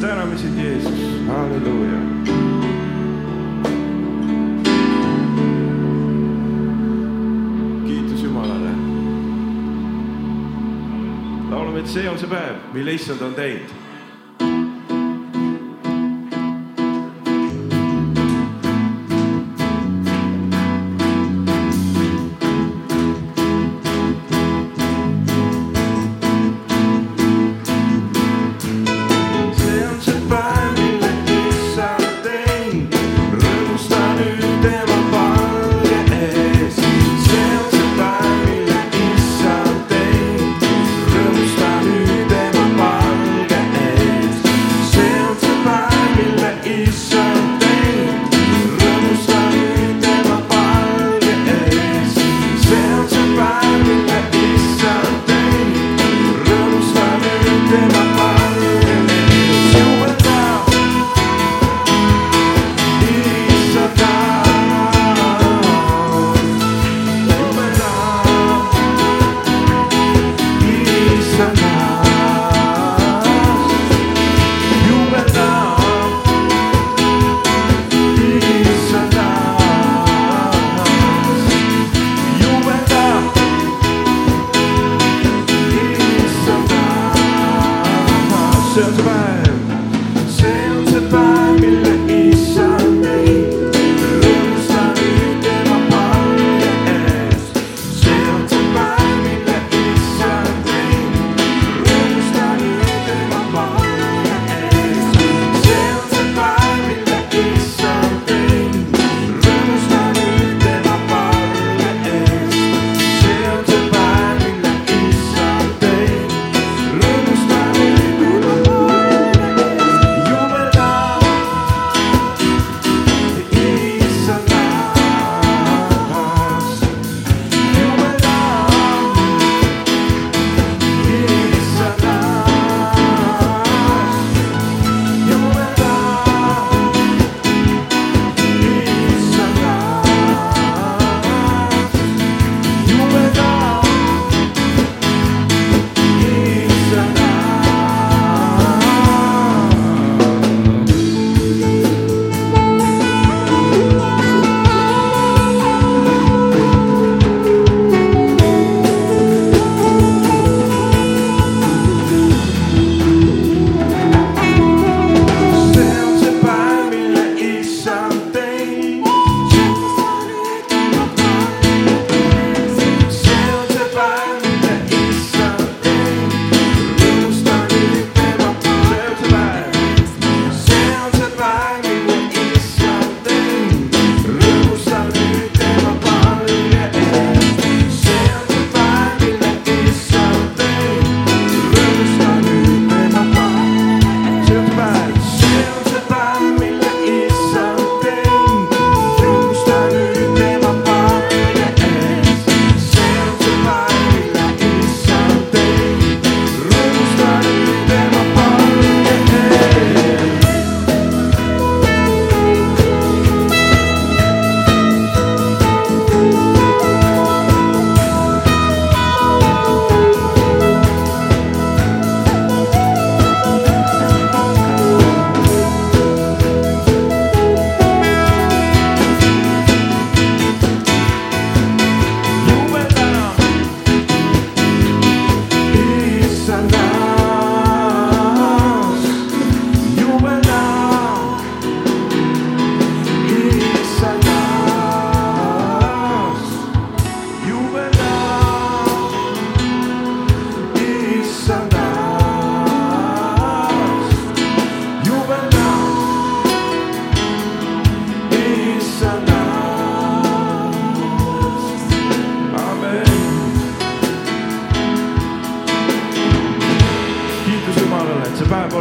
täname sind, Jeesus, halleluuja. kiitus Jumalale. laulame, et see on see päev, mille issand on teinud turns by.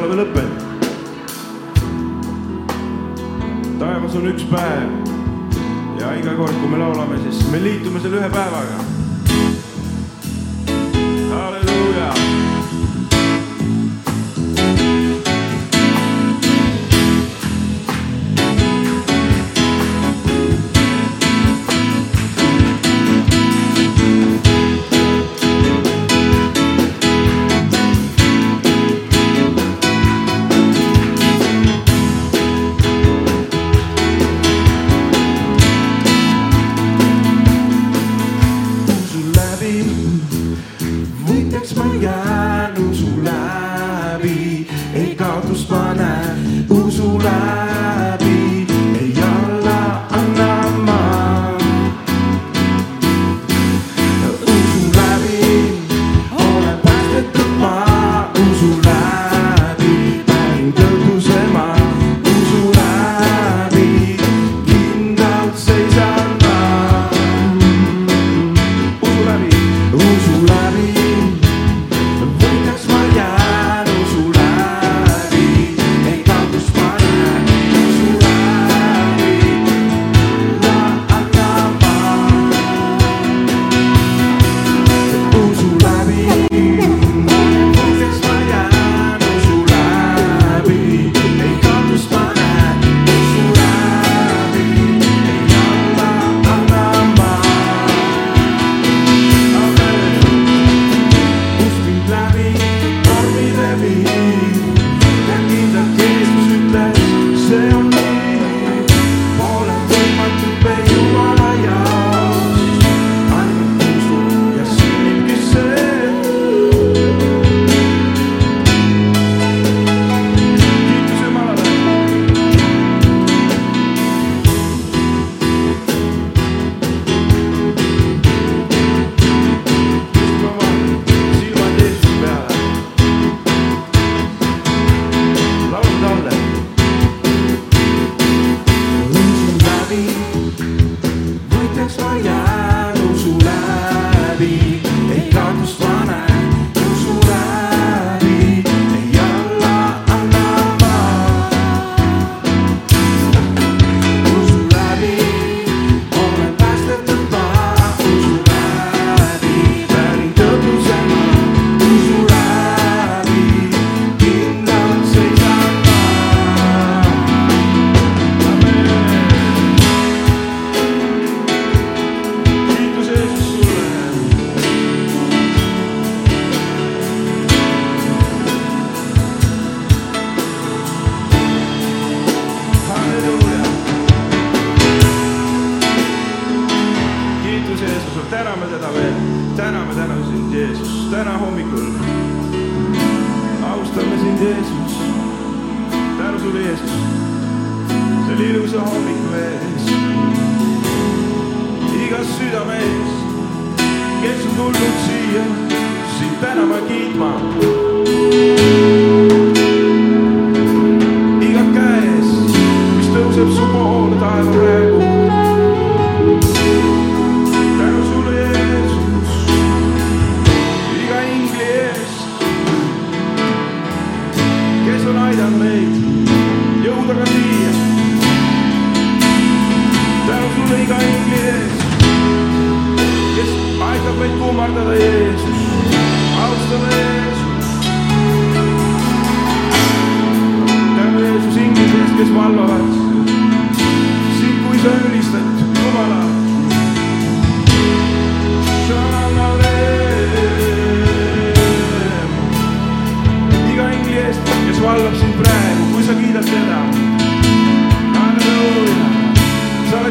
ei ole lõppenud. taevas on üks päev ja iga kord, kui me laulame, siis me liitume selle ühe päevaga. halleluuja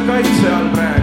kaitse all praegu.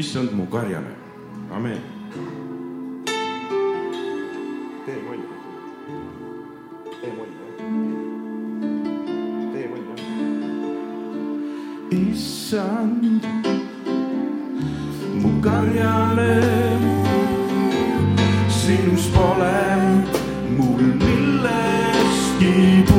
issand mu karjane, amen. tee molli, tee molli, tee molli. issand mu karjane, sinus pole mul millestki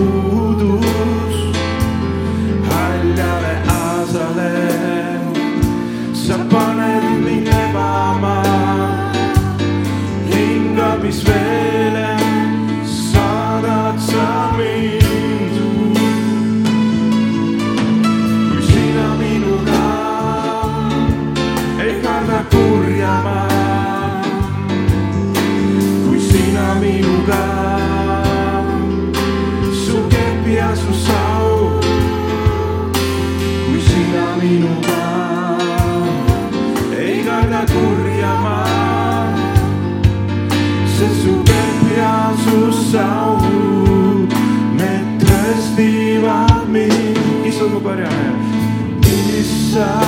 inside.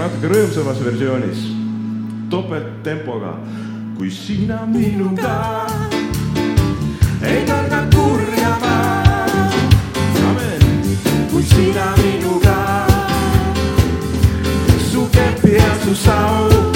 Natuke rõõmsamas versioonis, topelttempoga. kui sina minuga ei karda kurja ma, amen, kui sina minuga, su kepp ja su sau,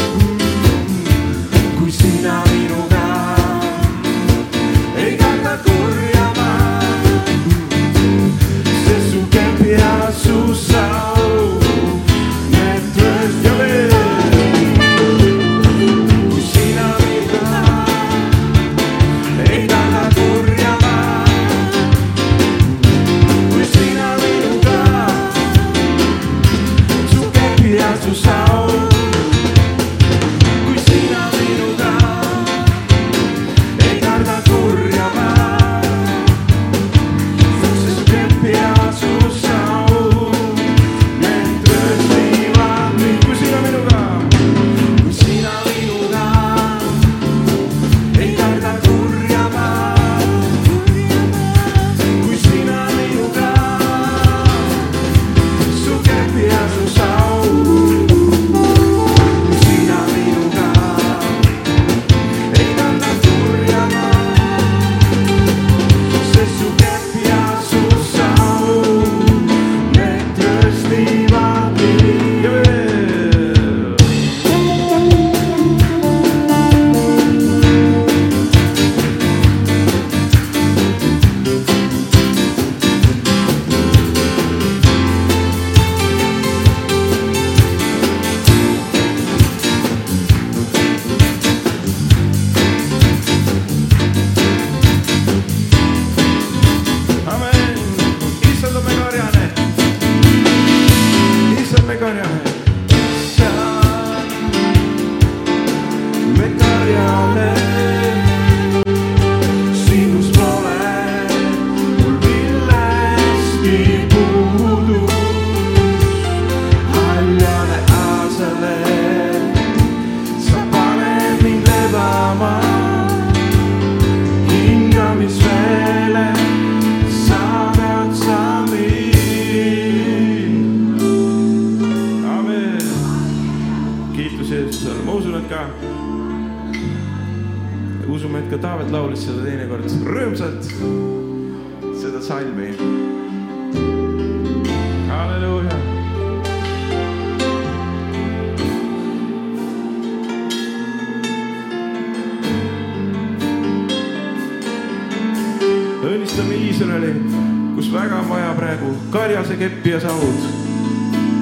Iisraeli, kus väga on vaja praegu karjase keppi ja saud.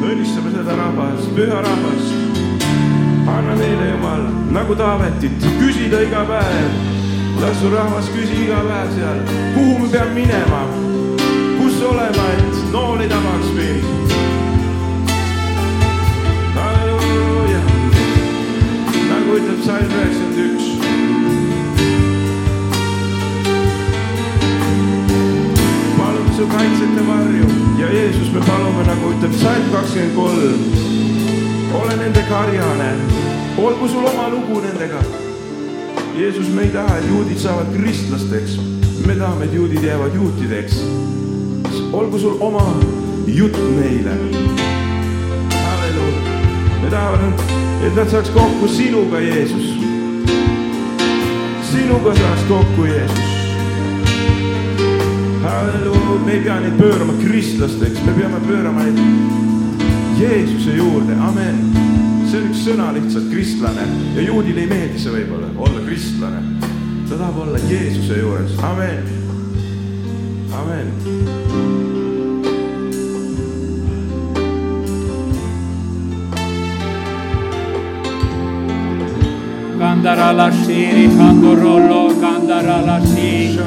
õnnistame seda rahvast, püha rahvast. anna neile Jumal nagu Taavetit küsida iga päev. las su rahvas küsi iga päev seal, kuhu me peame minema, kus olema, et nool ei tabaks meid. nagu ütleb salm üheksakümmend üks su kaitset ja varju ja Jeesus, me palume, nagu ütleb salm kakskümmend kolm. ole nende karjane, olgu sul oma lugu nendega. Jeesus, me ei taha, et juudid saavad kristlasteks, me tahame, et juudid jäävad juutideks. olgu sul oma jutt neile. halleluuja, me tahame, et nad saaks kokku sinuga, Jeesus. sinuga saaks kokku, Jeesus halleluuja, me ei pea neid pöörama kristlasteks, me peame pöörama neid Jeesuse juurde, amen. see on üks sõna lihtsalt, kristlane ja juudile ei meeldi see võib-olla, olla kristlane. ta tahab olla Jeesuse juures, amen, amen. Candarala shiri candorollo, candarala shi,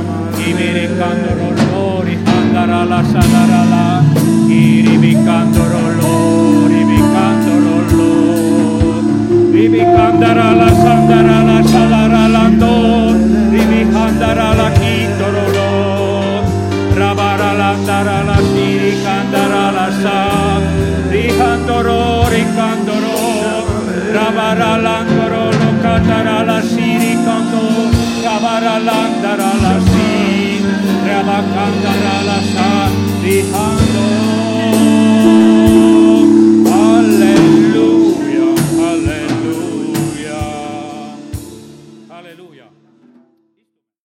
Kabaralangarolo katarala shiri kanto Kabaralangarala shiri Rabakangarala shiri